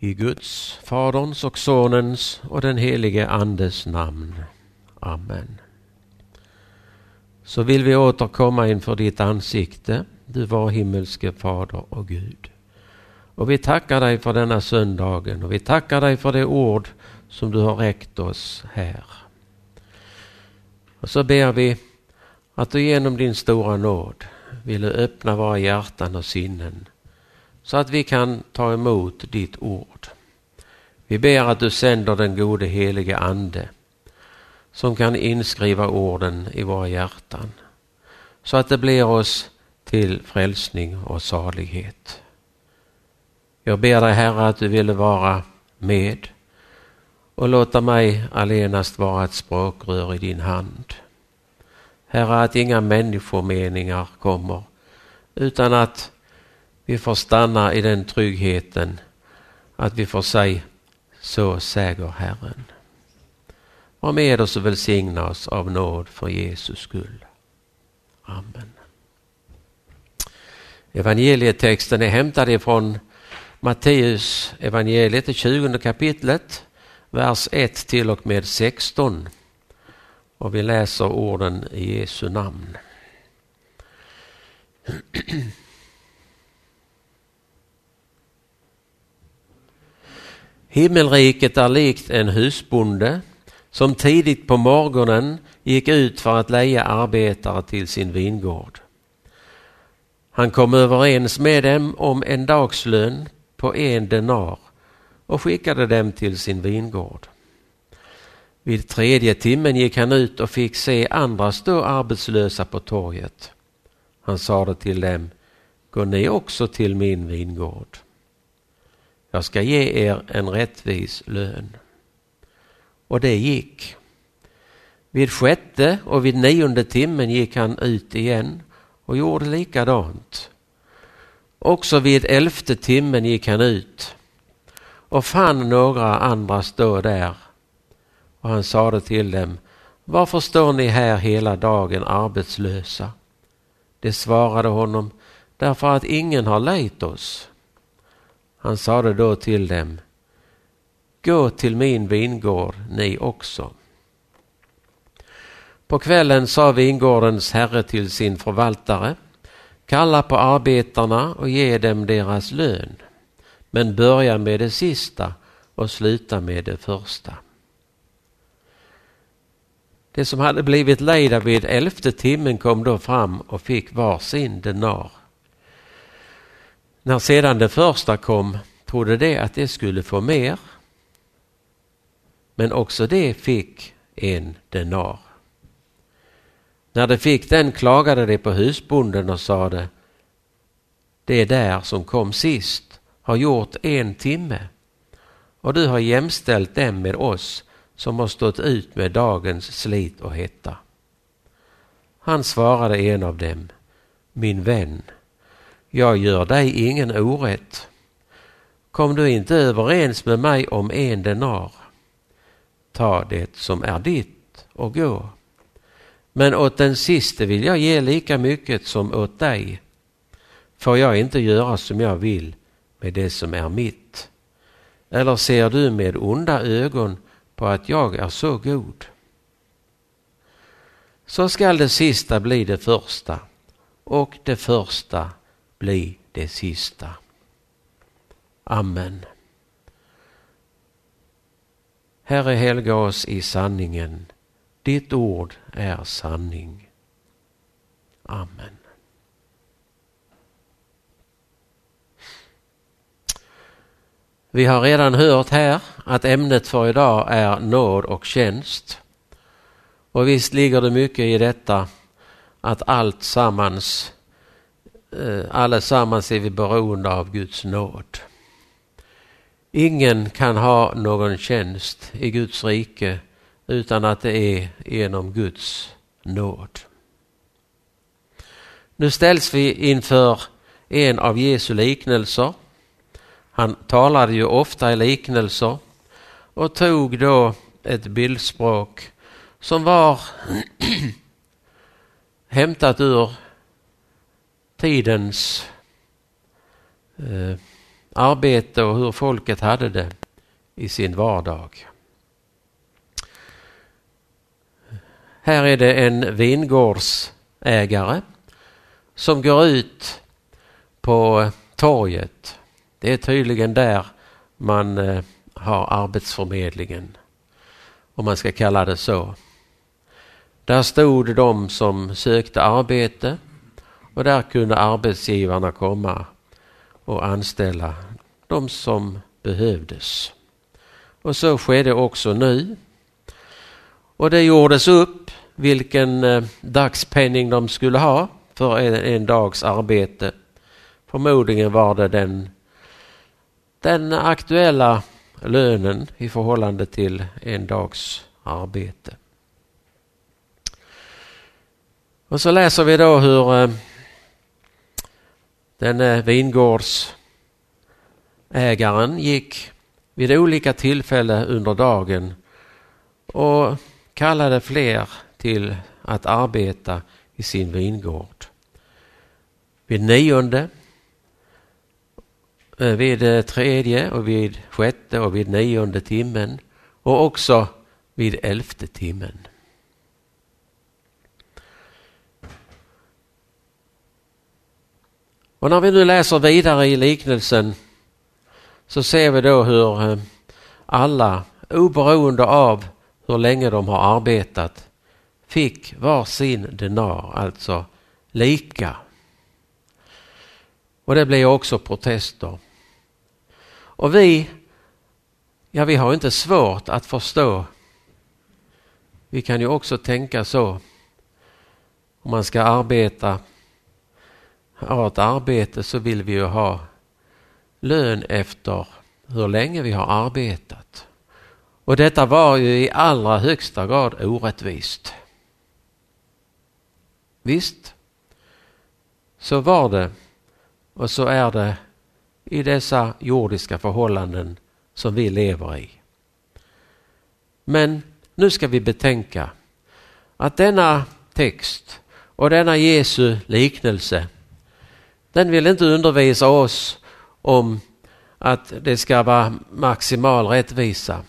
I Guds, Faderns och Sonens och den helige Andes namn. Amen. Så vill vi återkomma inför ditt ansikte, du var himmelske Fader och Gud. Och vi tackar dig för denna söndagen och vi tackar dig för det ord som du har räckt oss här. Och så ber vi att du genom din stora nåd ville öppna våra hjärtan och sinnen så att vi kan ta emot ditt ord. Vi ber att du sänder den gode helige Ande som kan inskriva orden i våra hjärtan så att det blir oss till frälsning och salighet. Jag ber dig Herre att du ville vara med och låta mig allenast vara ett språkrör i din hand. Herre, att inga människomeningar kommer utan att vi får stanna i den tryggheten att vi får säga så säger Herren. Var med oss och välsigna oss av nåd för Jesus skull. Amen. Evangelietexten är hämtad ifrån Matteus evangeliet, det 20 kapitlet, vers 1 till och med 16. Och vi läser orden i Jesu namn. Himmelriket är likt en husbonde som tidigt på morgonen gick ut för att leja arbetare till sin vingård. Han kom överens med dem om en dagslön på en denar och skickade dem till sin vingård. Vid tredje timmen gick han ut och fick se andra stå arbetslösa på torget. Han sade till dem, gå ni också till min vingård. Jag ska ge er en rättvis lön. Och det gick. Vid sjätte och vid nionde timmen gick han ut igen och gjorde likadant. Också vid elfte timmen gick han ut och fann några andra stå där. Och han sade till dem, varför står ni här hela dagen arbetslösa? De svarade honom, därför att ingen har lejt oss. Han sade då till dem, gå till min vingård ni också. På kvällen sa vingårdens herre till sin förvaltare, kalla på arbetarna och ge dem deras lön, men börja med det sista och sluta med det första. De som hade blivit lejda vid elfte timmen kom då fram och fick var sin denar. När sedan det första kom trodde de att de skulle få mer. Men också det fick en denar. När de fick den klagade de på husbonden och sade Det där som kom sist har gjort en timme och du har jämställt dem med oss som har stått ut med dagens slit och hetta. Han svarade en av dem Min vän jag gör dig ingen orätt. Kom du inte överens med mig om en denar? Ta det som är ditt och gå. Men åt den siste vill jag ge lika mycket som åt dig. Får jag inte göra som jag vill med det som är mitt? Eller ser du med onda ögon på att jag är så god? Så skall det sista bli det första och det första bli det sista. Amen. Herre, helga oss i sanningen. Ditt ord är sanning. Amen. Vi har redan hört här att ämnet för idag är nåd och tjänst. Och visst ligger det mycket i detta att allt sammans Eh, allesammans är vi beroende av Guds nåd. Ingen kan ha någon tjänst i Guds rike utan att det är genom Guds nåd. Nu ställs vi inför en av Jesu liknelser. Han talade ju ofta i liknelser och tog då ett bildspråk som var hämtat ur tidens eh, arbete och hur folket hade det i sin vardag. Här är det en vingårdsägare som går ut på torget. Det är tydligen där man eh, har arbetsförmedlingen, om man ska kalla det så. Där stod de som sökte arbete och där kunde arbetsgivarna komma och anställa de som behövdes. Och så skedde också nu. Och det gjordes upp vilken eh, dagspenning de skulle ha för en, en dags arbete. Förmodligen var det den, den aktuella lönen i förhållande till en dags arbete. Och så läser vi då hur eh, Denne den eh, vingårdsägaren gick vid olika tillfällen under dagen och kallade fler till att arbeta i sin vingård. Vid nionde, eh, vid eh, tredje och vid sjätte och vid nionde timmen och också vid elfte timmen. Och när vi nu läser vidare i liknelsen så ser vi då hur eh, alla, oberoende av hur länge de har arbetat, fick var sin denar, alltså lika. Och det blev också protester. Och vi, ja vi har inte svårt att förstå. Vi kan ju också tänka så. Om man ska arbeta har ett arbete så vill vi ju ha lön efter hur länge vi har arbetat. Och detta var ju i allra högsta grad orättvist. Visst, så var det och så är det i dessa jordiska förhållanden som vi lever i. Men nu ska vi betänka att denna text och denna Jesu liknelse den vill inte undervisa oss om att det ska vara maximal rättvisa.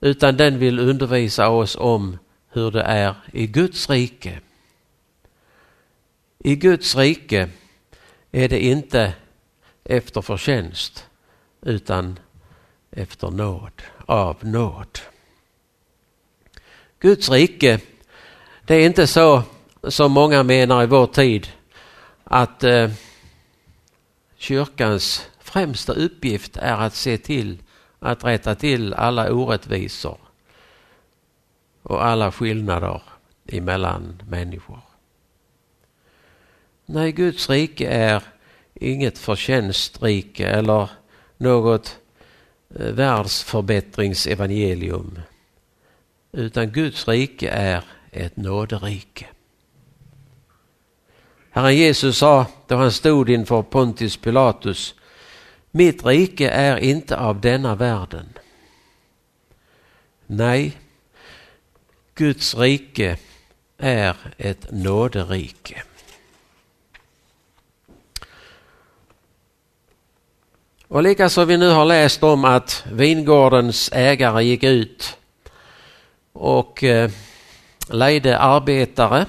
Utan den vill undervisa oss om hur det är i Guds rike. I Guds rike är det inte efter förtjänst utan efter nåd, av nåd. Guds rike, det är inte så som många menar i vår tid att eh, kyrkans främsta uppgift är att se till att rätta till alla orättvisor och alla skillnader emellan människor. Nej, Guds rike är inget förtjänstrike eller något eh, världsförbättringsevangelium. Utan Guds rike är ett nåderike. Herren Jesus sa då han stod inför Pontius Pilatus, mitt rike är inte av denna världen. Nej, Guds rike är ett nåderike. Och likaså vi nu har läst om att vingårdens ägare gick ut och eh, arbetare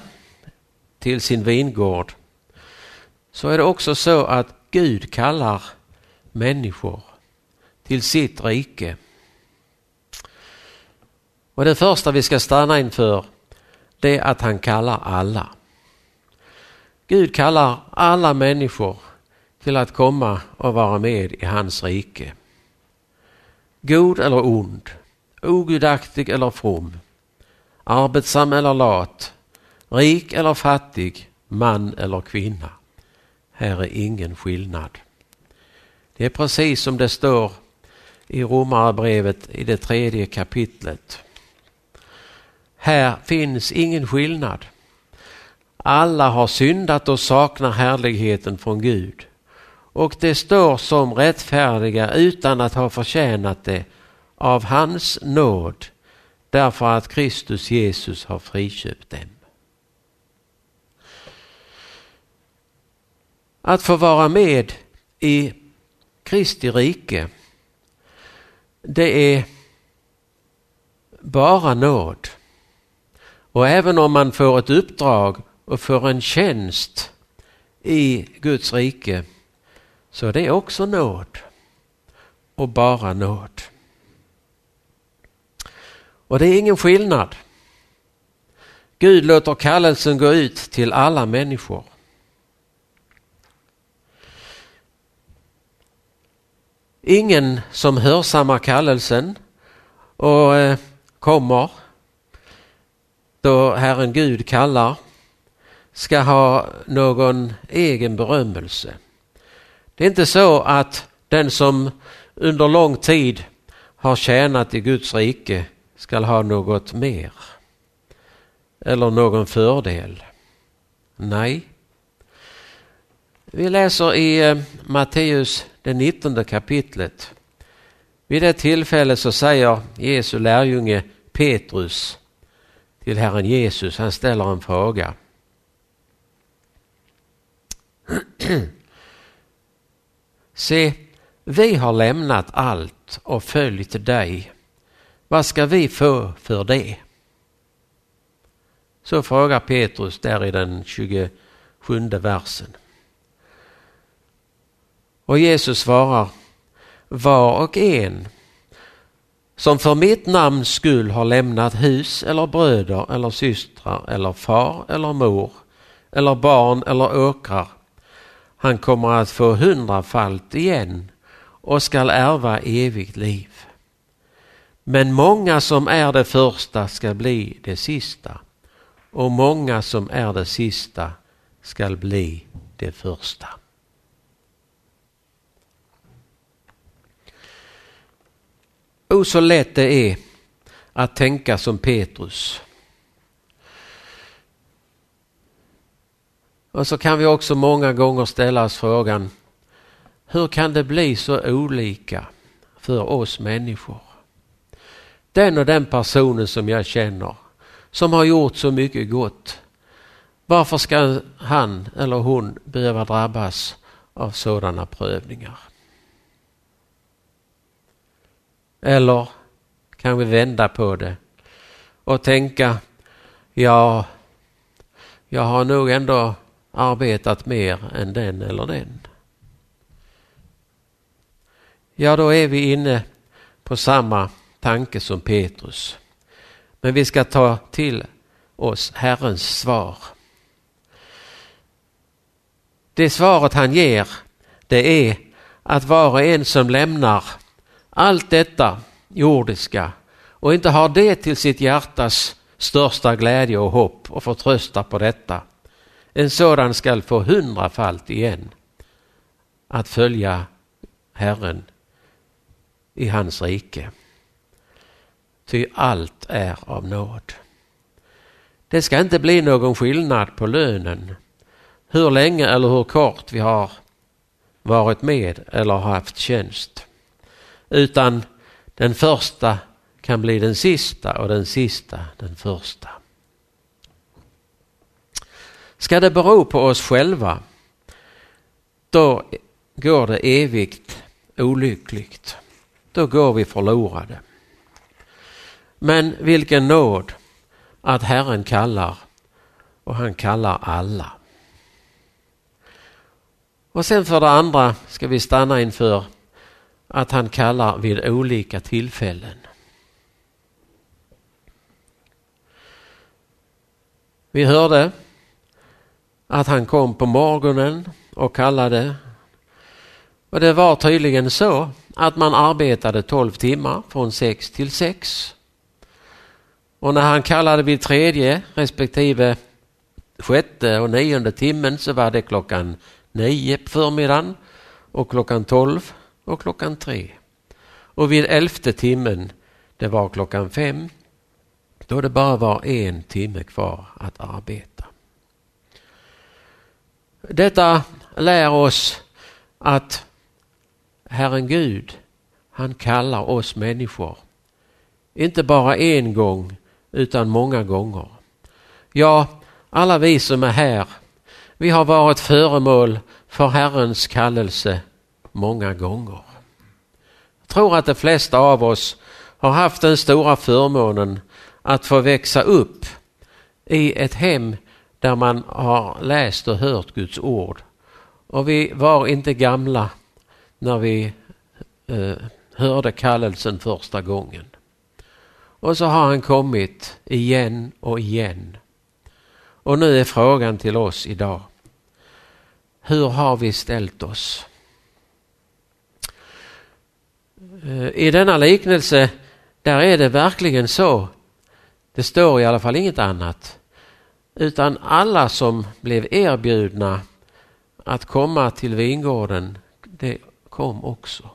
till sin vingård så är det också så att Gud kallar människor till sitt rike. Och det första vi ska stanna inför det är att han kallar alla. Gud kallar alla människor till att komma och vara med i hans rike. God eller ond, ogudaktig eller from, arbetsam eller lat, rik eller fattig, man eller kvinna. Här är ingen skillnad. Det är precis som det står i Romarbrevet i det tredje kapitlet. Här finns ingen skillnad. Alla har syndat och saknar härligheten från Gud. Och det står som rättfärdiga utan att ha förtjänat det av hans nåd därför att Kristus Jesus har friköpt dem. Att få vara med i Kristi rike, det är bara nåd. Och även om man får ett uppdrag och får en tjänst i Guds rike så är det också nåd och bara nåd. Och det är ingen skillnad. Gud låter kallelsen gå ut till alla människor. Ingen som hörsammar kallelsen och eh, kommer då Herren Gud kallar ska ha någon egen berömmelse. Det är inte så att den som under lång tid har tjänat i Guds rike ska ha något mer eller någon fördel. Nej. Vi läser i eh, Matteus det 19 kapitlet. Vid det tillfället så säger Jesu lärjunge Petrus till Herren Jesus, han ställer en fråga. Se, vi har lämnat allt och följt dig. Vad ska vi få för det? Så frågar Petrus där i den 27 versen. Och Jesus svarar, var och en som för mitt namns skull har lämnat hus eller bröder eller systrar eller far eller mor eller barn eller åkrar. Han kommer att få hundrafalt igen och skall ärva evigt liv. Men många som är det första ska bli det sista och många som är det sista skall bli det första. O så lätt det är att tänka som Petrus. Och så kan vi också många gånger ställa oss frågan, hur kan det bli så olika för oss människor? Den och den personen som jag känner, som har gjort så mycket gott. Varför ska han eller hon behöva drabbas av sådana prövningar? Eller kan vi vända på det och tänka, ja, jag har nog ändå arbetat mer än den eller den. Ja, då är vi inne på samma tanke som Petrus. Men vi ska ta till oss Herrens svar. Det svaret han ger, det är att var och en som lämnar allt detta jordiska och inte har det till sitt hjärtas största glädje och hopp och förtrösta på detta. En sådan skall få hundrafalt igen att följa Herren i hans rike. Ty allt är av nåd. Det ska inte bli någon skillnad på lönen hur länge eller hur kort vi har varit med eller haft tjänst. Utan den första kan bli den sista och den sista den första. Ska det bero på oss själva, då går det evigt olyckligt. Då går vi förlorade. Men vilken nåd att Herren kallar och han kallar alla. Och sen för det andra ska vi stanna inför att han kallar vid olika tillfällen. Vi hörde att han kom på morgonen och kallade. Och det var tydligen så att man arbetade 12 timmar från 6 till 6. Och när han kallade vid tredje respektive sjätte och nionde timmen så var det klockan nio på förmiddagen och klockan 12 och klockan tre. Och vid elfte timmen, det var klockan fem, då det bara var en timme kvar att arbeta. Detta lär oss att Herren Gud, han kallar oss människor. Inte bara en gång utan många gånger. Ja, alla vi som är här, vi har varit föremål för Herrens kallelse många gånger. Jag tror att de flesta av oss har haft den stora förmånen att få växa upp i ett hem där man har läst och hört Guds ord. Och vi var inte gamla när vi eh, hörde kallelsen första gången. Och så har han kommit igen och igen. Och nu är frågan till oss idag. Hur har vi ställt oss? Eh, Eh, I denna liknelse, där är det verkligen så. Det står i alla fall inget annat. Utan alla som blev erbjudna att komma till vingården, det kom också.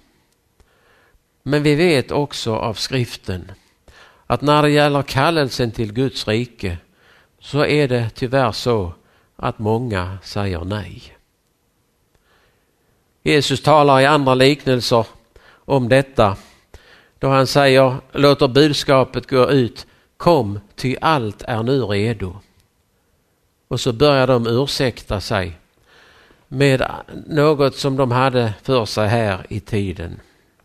Men vi vet också av skriften att när det gäller kallelsen till Guds rike så är det tyvärr så att många säger nej. Jesus talar i andra liknelser om detta då han säger låter budskapet gå ut kom ty allt är nu redo. Och så börjar de ursäkta sig med något som de hade för sig här i tiden,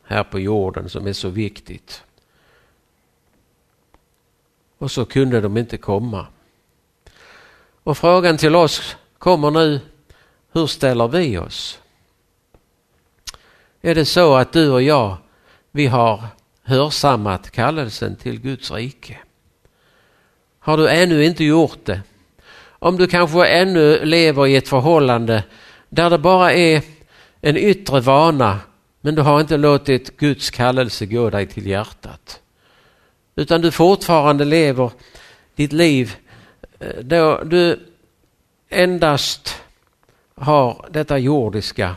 här på jorden som är så viktigt. Och så kunde de inte komma. Och frågan till oss kommer nu, hur ställer vi oss? Är det så att du och jag, vi har hörsammat kallelsen till Guds rike? Har du ännu inte gjort det? Om du kanske ännu lever i ett förhållande där det bara är en yttre vana men du har inte låtit Guds kallelse gå dig till hjärtat. Utan du fortfarande lever ditt liv eh, då du endast har detta jordiska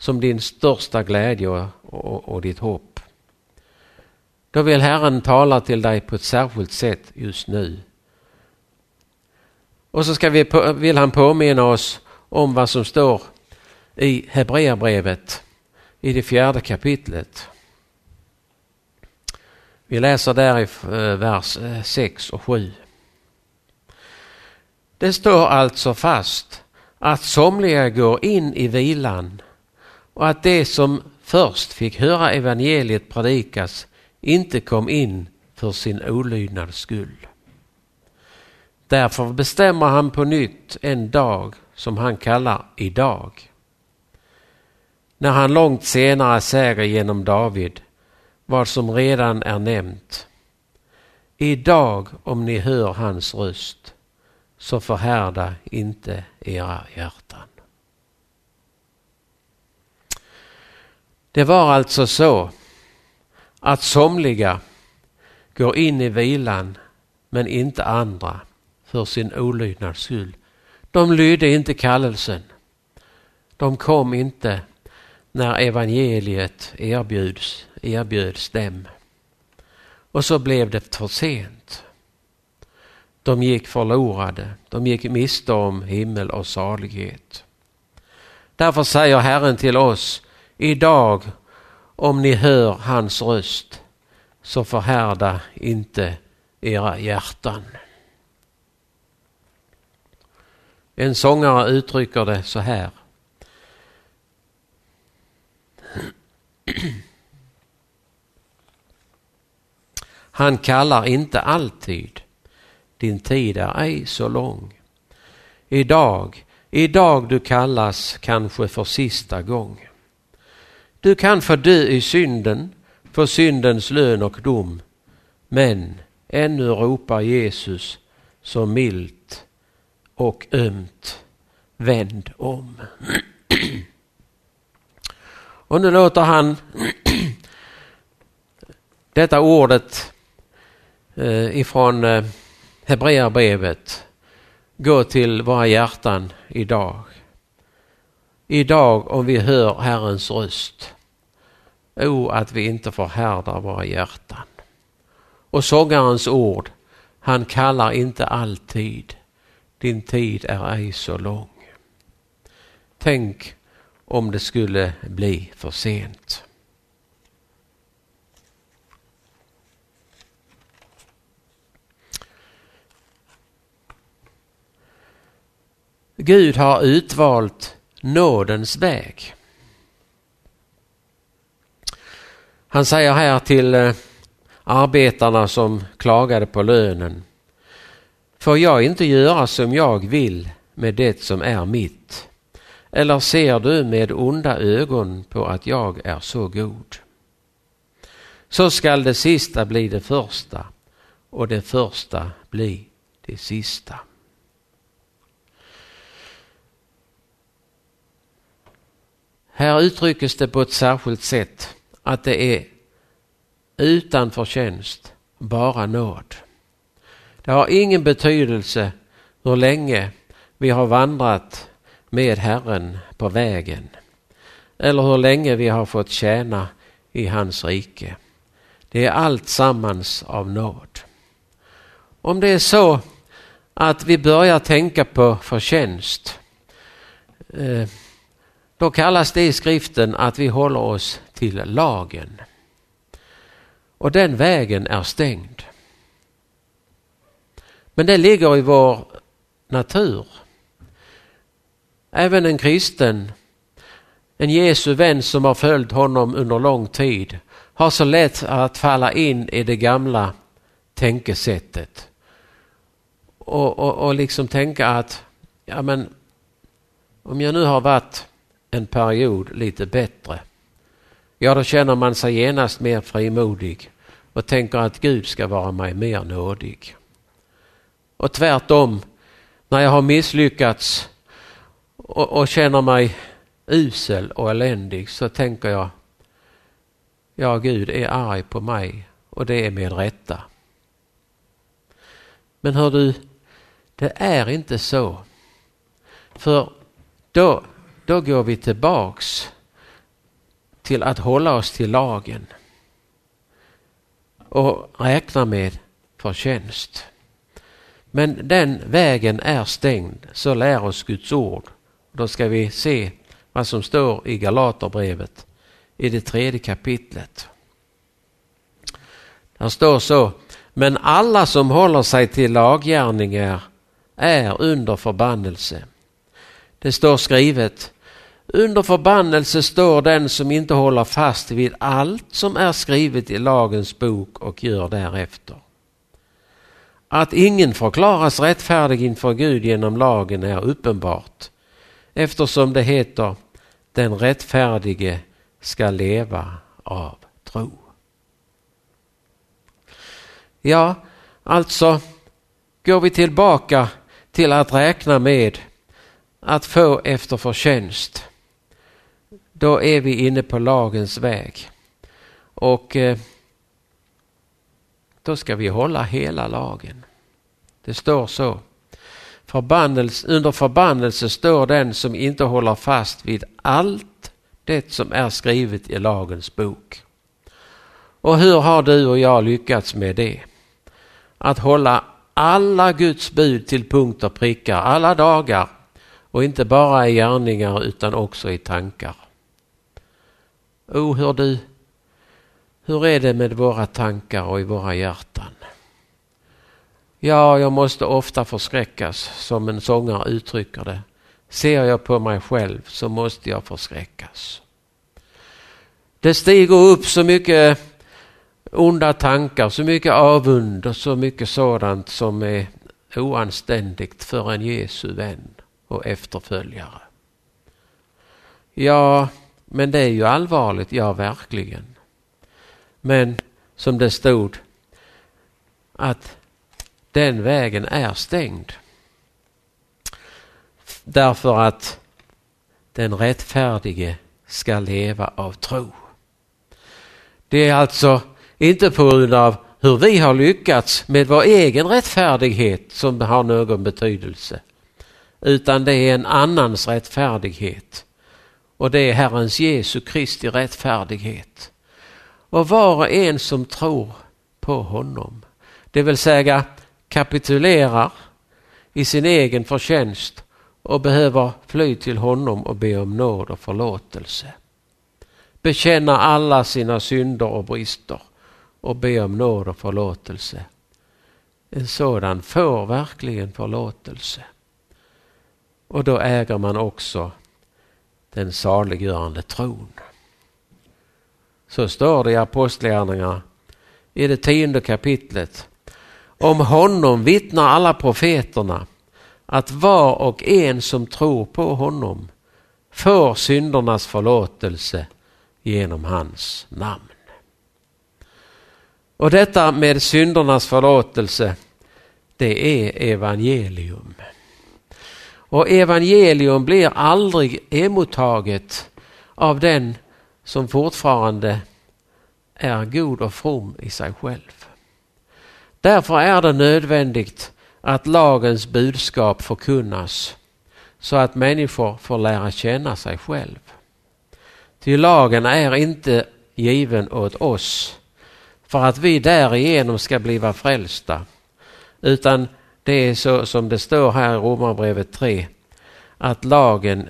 som din största glädje och, och, och ditt hopp. Då vill Herren tala till dig på ett särskilt sätt just nu. Och så ska vi, vill han påminna oss om vad som står i Hebreerbrevet i det fjärde kapitlet. Vi läser där i eh, vers eh, 6 och 7. Det står alltså fast att somliga går in i vilan och att det som först fick höra evangeliet predikas inte kom in för sin olydnads skull. Därför bestämmer han på nytt en dag som han kallar idag. När han långt senare säger genom David vad som redan är nämnt. Idag om ni hör hans röst så förhärda inte era hjärtan. Det var alltså så att somliga går in i vilan men inte andra för sin olydnads skull. De lydde inte kallelsen. De kom inte när evangeliet erbjuds, erbjöds dem. Och så blev det för sent. De gick förlorade, de gick miste om himmel och salighet. Därför säger Herren till oss, idag om ni hör hans röst så förhärda inte era hjärtan. En sångare uttrycker det så här. Han kallar inte alltid, din tid är ej så lång. Idag, idag du kallas kanske för sista gång. Du kan få dö i synden, för syndens lön och dom. Men ännu ropar Jesus så milt och ömt. Vänd om. Och nu låter han detta ordet eh, ifrån eh, Hebreerbrevet gå till våra hjärtan idag. Idag om vi hör Herrens röst. O, att vi inte förhärdar våra hjärtan. Och sångarens ord, han kallar inte alltid din tid är ej så lång. Tänk om det skulle bli för sent. Gud har utvalt nådens väg. Han säger här till eh, arbetarna som klagade på lönen. Får jag inte göra som jag vill med det som är mitt? Eller ser du med onda ögon på att jag är så god? Så skall det sista bli det första och det första bli det sista. Här uttryckes det på ett särskilt sätt att det är utan förtjänst, bara nåd. Det har ingen betydelse hur länge vi har vandrat med Herren på vägen eller hur länge vi har fått tjäna i hans rike. Det är allt sammans av nåd. Om det är så att vi börjar tänka på förtjänst eh, då kallas det i skriften att vi håller oss till lagen. Och den vägen är stängd. Men det ligger i vår natur. Även en kristen, en Jesu vän som har följt honom under lång tid har så lätt att falla in i det gamla tänkesättet. Och, och, och liksom tänka att ja men om jag nu har varit en period lite bättre. Ja, då känner man sig genast mer frimodig och tänker att Gud ska vara mig mer nådig. Och tvärtom, när jag har misslyckats och, och känner mig usel och eländig så tänker jag, ja Gud är arg på mig och det är med rätta. Men hör du, det är inte så. För då, då går vi tillbaks till att hålla oss till lagen och räkna med förtjänst. Men den vägen är stängd, så lär oss Guds ord. Då ska vi se vad som står i Galaterbrevet i det tredje kapitlet. Där står så, men alla som håller sig till laggärningar är under förbannelse. Det står skrivet, under förbannelse står den som inte håller fast vid allt som är skrivet i lagens bok och gör därefter. Att ingen förklaras rättfärdig inför Gud genom lagen är uppenbart eftersom det heter den rättfärdige ska leva av tro. Ja, alltså går vi tillbaka till att räkna med att få efter förtjänst då är vi inne på lagens väg. Och eh, då ska vi hålla hela lagen. Det står så. Förbannelse, under förbannelse står den som inte håller fast vid allt det som är skrivet i lagens bok. Och hur har du och jag lyckats med det? Att hålla alla Guds bud till punkt och prickar alla dagar och inte bara i gärningar utan också i tankar. O, hör du, hur är det med våra tankar och i våra hjärtan? Ja, jag måste ofta förskräckas, som en sångare uttrycker det. Ser jag på mig själv så måste jag förskräckas. Det stiger upp så mycket onda tankar, så mycket avund och så mycket sådant som är oanständigt för en Jesu vän och efterföljare. Ja, men det är ju allvarligt, ja verkligen. Men som det stod att den vägen är stängd. Därför att den rättfärdige ska leva av tro. Det är alltså inte på grund av hur vi har lyckats med vår egen rättfärdighet som har någon betydelse. Utan det är en annans rättfärdighet. Och det är Herrens Jesu Kristi rättfärdighet. Och var och en som tror på honom, det vill säga kapitulerar i sin egen förtjänst och behöver fly till honom och be om nåd och förlåtelse. Bekänna alla sina synder och brister och be om nåd och förlåtelse. En sådan får verkligen förlåtelse. Och då äger man också den saliggörande tron. Så står det i Apostlagärningarna i det tionde kapitlet. Om honom vittnar alla profeterna att var och en som tror på honom får syndernas förlåtelse genom hans namn. Och detta med syndernas förlåtelse, det är evangelium. Och evangelium blir aldrig emottaget av den som fortfarande är god och from i sig själv. Därför är det nödvändigt att lagens budskap förkunnas så att människor får lära känna sig själv. Ty lagen är inte given åt oss för att vi därigenom ska bliva frälsta. Utan det är så som det står här i Romarbrevet 3 att lagen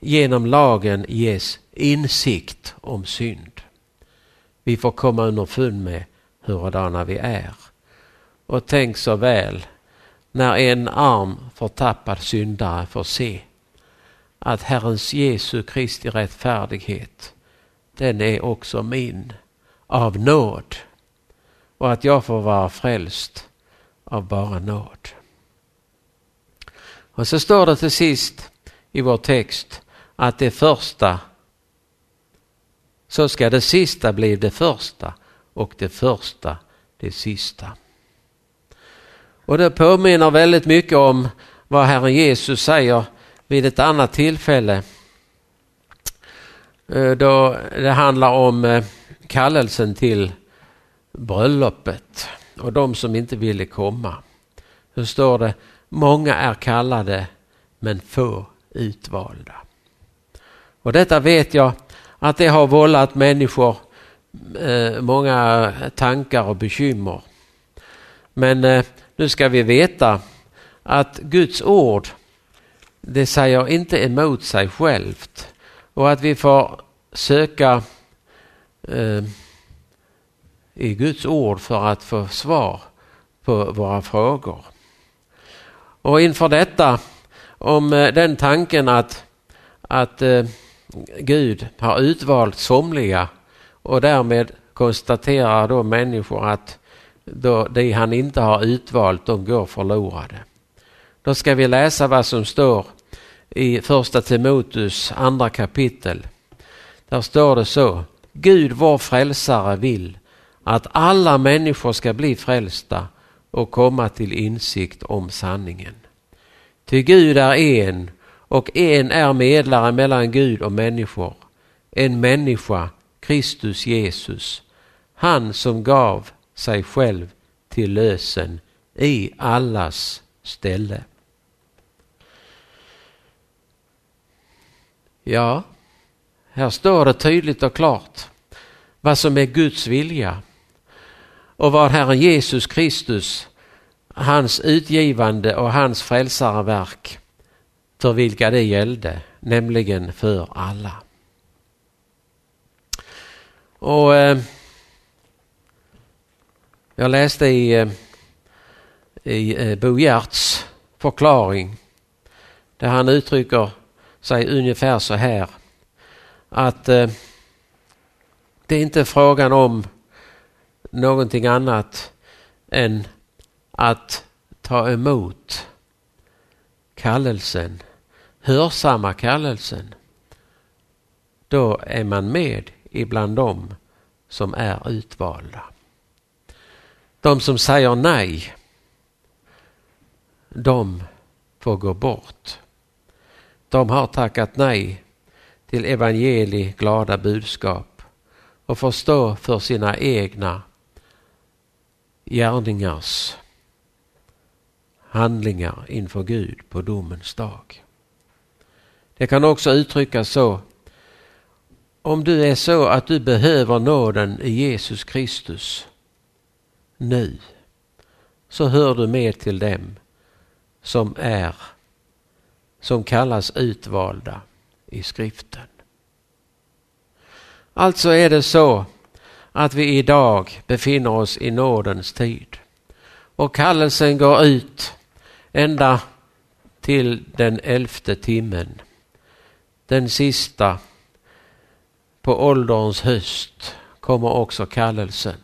genom lagen ges insikt om synd. Vi får komma underfund med hurdana vi är. Och tänk så väl när en arm förtappad syndare får se att Herrens Jesu Kristi rättfärdighet, den är också min av nåd och att jag får vara frälst av bara nåd. Och så står det till sist i vår text att det första, så ska det sista bli det första och det första det sista. Och det påminner väldigt mycket om vad Herren Jesus säger vid ett annat tillfälle. Eh, då det handlar om eh, kallelsen till bröllopet och de som inte ville komma. Hur står det, många är kallade men få utvalda. Och detta vet jag att det har vållat människor eh, många tankar och bekymmer. Men eh, nu ska vi veta att Guds ord det säger inte emot sig självt och att vi får söka eh, i Guds ord för att få svar på våra frågor. Och inför detta, om eh, den tanken att, att eh, Gud har utvalt somliga och därmed konstaterar då människor att då de han inte har utvalt, de går förlorade. Då ska vi läsa vad som står i första Timoteus andra kapitel. Där står det så. Gud vår frälsare vill att alla människor ska bli frälsta och komma till insikt om sanningen. Ty Gud är en och en är medlare mellan Gud och människor. En människa, Kristus Jesus. Han som gav sig själv till lösen i allas ställe. Ja, här står det tydligt och klart vad som är Guds vilja och vad Herren Jesus Kristus, hans utgivande och hans frälsareverk för vilka det gällde, nämligen för alla. Och eh, Jag läste i, eh, i eh, Bo Giertz förklaring där han uttrycker sig ungefär så här att eh, det är inte frågan om någonting annat än att ta emot kallelsen, hörsamma kallelsen. Då är man med ibland dem som är utvalda. De som säger nej, de får gå bort. De har tackat nej till evangeli glada budskap och får stå för sina egna gärningars handlingar inför Gud på domens dag. Det kan också uttryckas så. Om du är så att du behöver nåden i Jesus Kristus nu så hör du med till dem som är som kallas utvalda i skriften. Alltså är det så att vi idag befinner oss i nådens tid och kallelsen går ut ända till den elfte timmen. Den sista på ålderns höst kommer också kallelsen.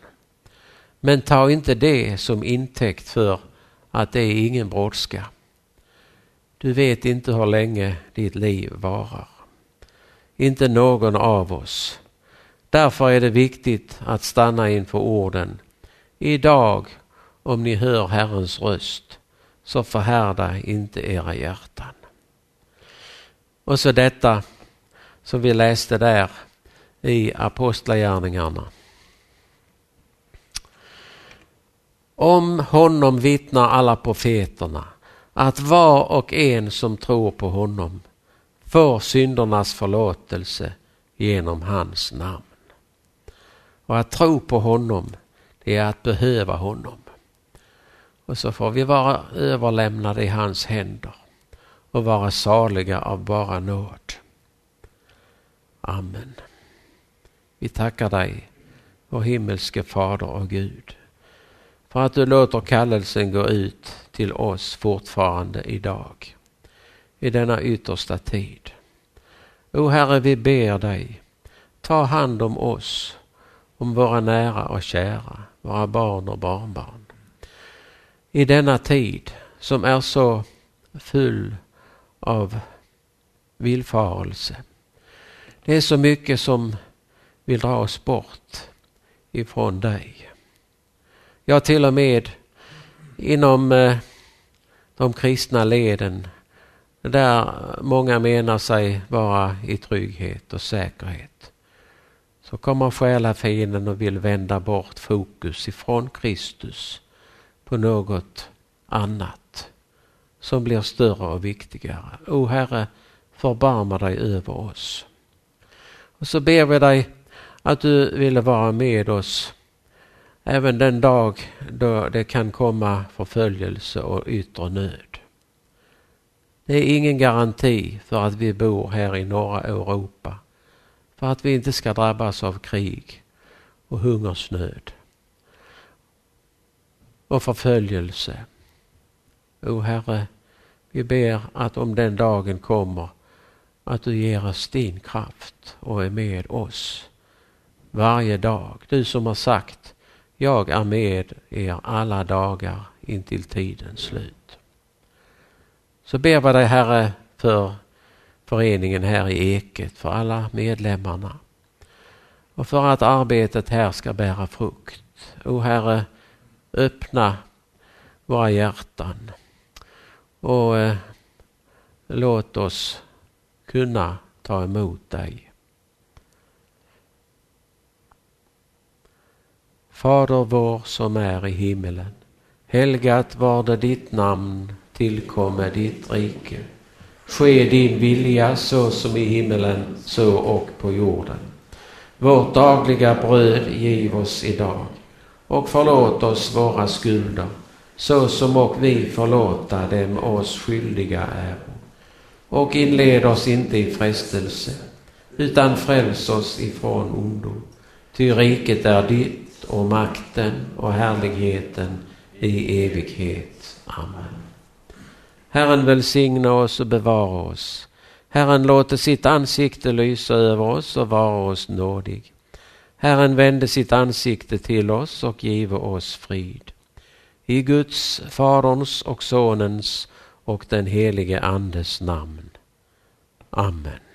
Men ta inte det som intäkt för att det är ingen brådska. Du vet inte hur länge ditt liv varar. Inte någon av oss. Därför är det viktigt att stanna inför orden. Idag, om ni hör Herrens röst, så förhärda inte era hjärtan. Och så detta som vi läste där i Apostlagärningarna. Om honom vittnar alla profeterna att var och en som tror på honom får syndernas förlåtelse genom hans namn. Och att tro på honom, det är att behöva honom. Och så får vi vara överlämnade i hans händer och vara saliga av bara nåd. Amen. Vi tackar dig, vår himmelske Fader och Gud, för att du låter kallelsen gå ut till oss fortfarande idag, i denna yttersta tid. O Herre, vi ber dig, ta hand om oss, om våra nära och kära, våra barn och barnbarn. I denna tid som är så full av villfarelse. Det är så mycket som vill dra oss bort ifrån dig. Ja, till och med inom eh, de kristna leden där många menar sig vara i trygghet och säkerhet. Så kommer själafienden och vill vända bort fokus ifrån Kristus på något annat som blir större och viktigare. O Herre, förbarma dig över oss. Och så ber vi dig att du ville vara med oss även den dag då det kan komma förföljelse och yttre nöd. Det är ingen garanti för att vi bor här i norra Europa för att vi inte ska drabbas av krig och hungersnöd och förföljelse. O Herre, vi ber att om den dagen kommer att du ger oss din kraft och är med oss varje dag. Du som har sagt jag är med er alla dagar intill tidens slut. Så ber vi dig Herre för föreningen här i Eket, för alla medlemmarna och för att arbetet här ska bära frukt. O Herre, öppna våra hjärtan och eh, låt oss kunna ta emot dig. Fader vår som är i himmelen. Helgat var det ditt namn, tillkomme ditt rike. Ske din vilja så som i himmelen, så och på jorden. Vårt dagliga bröd giv oss idag och förlåt oss våra skulder så som och vi förlåta dem oss skyldiga är. Och inled oss inte i frestelse utan fräls oss ifrån ondo. Ty riket är ditt och makten och härligheten i evighet. Amen. Herren välsigna oss och bevara oss. Herren låter sitt ansikte lysa över oss och vara oss nådig. Herren vände sitt ansikte till oss och give oss frid. I Guds, Faderns och Sonens och den helige Andes namn. Amen.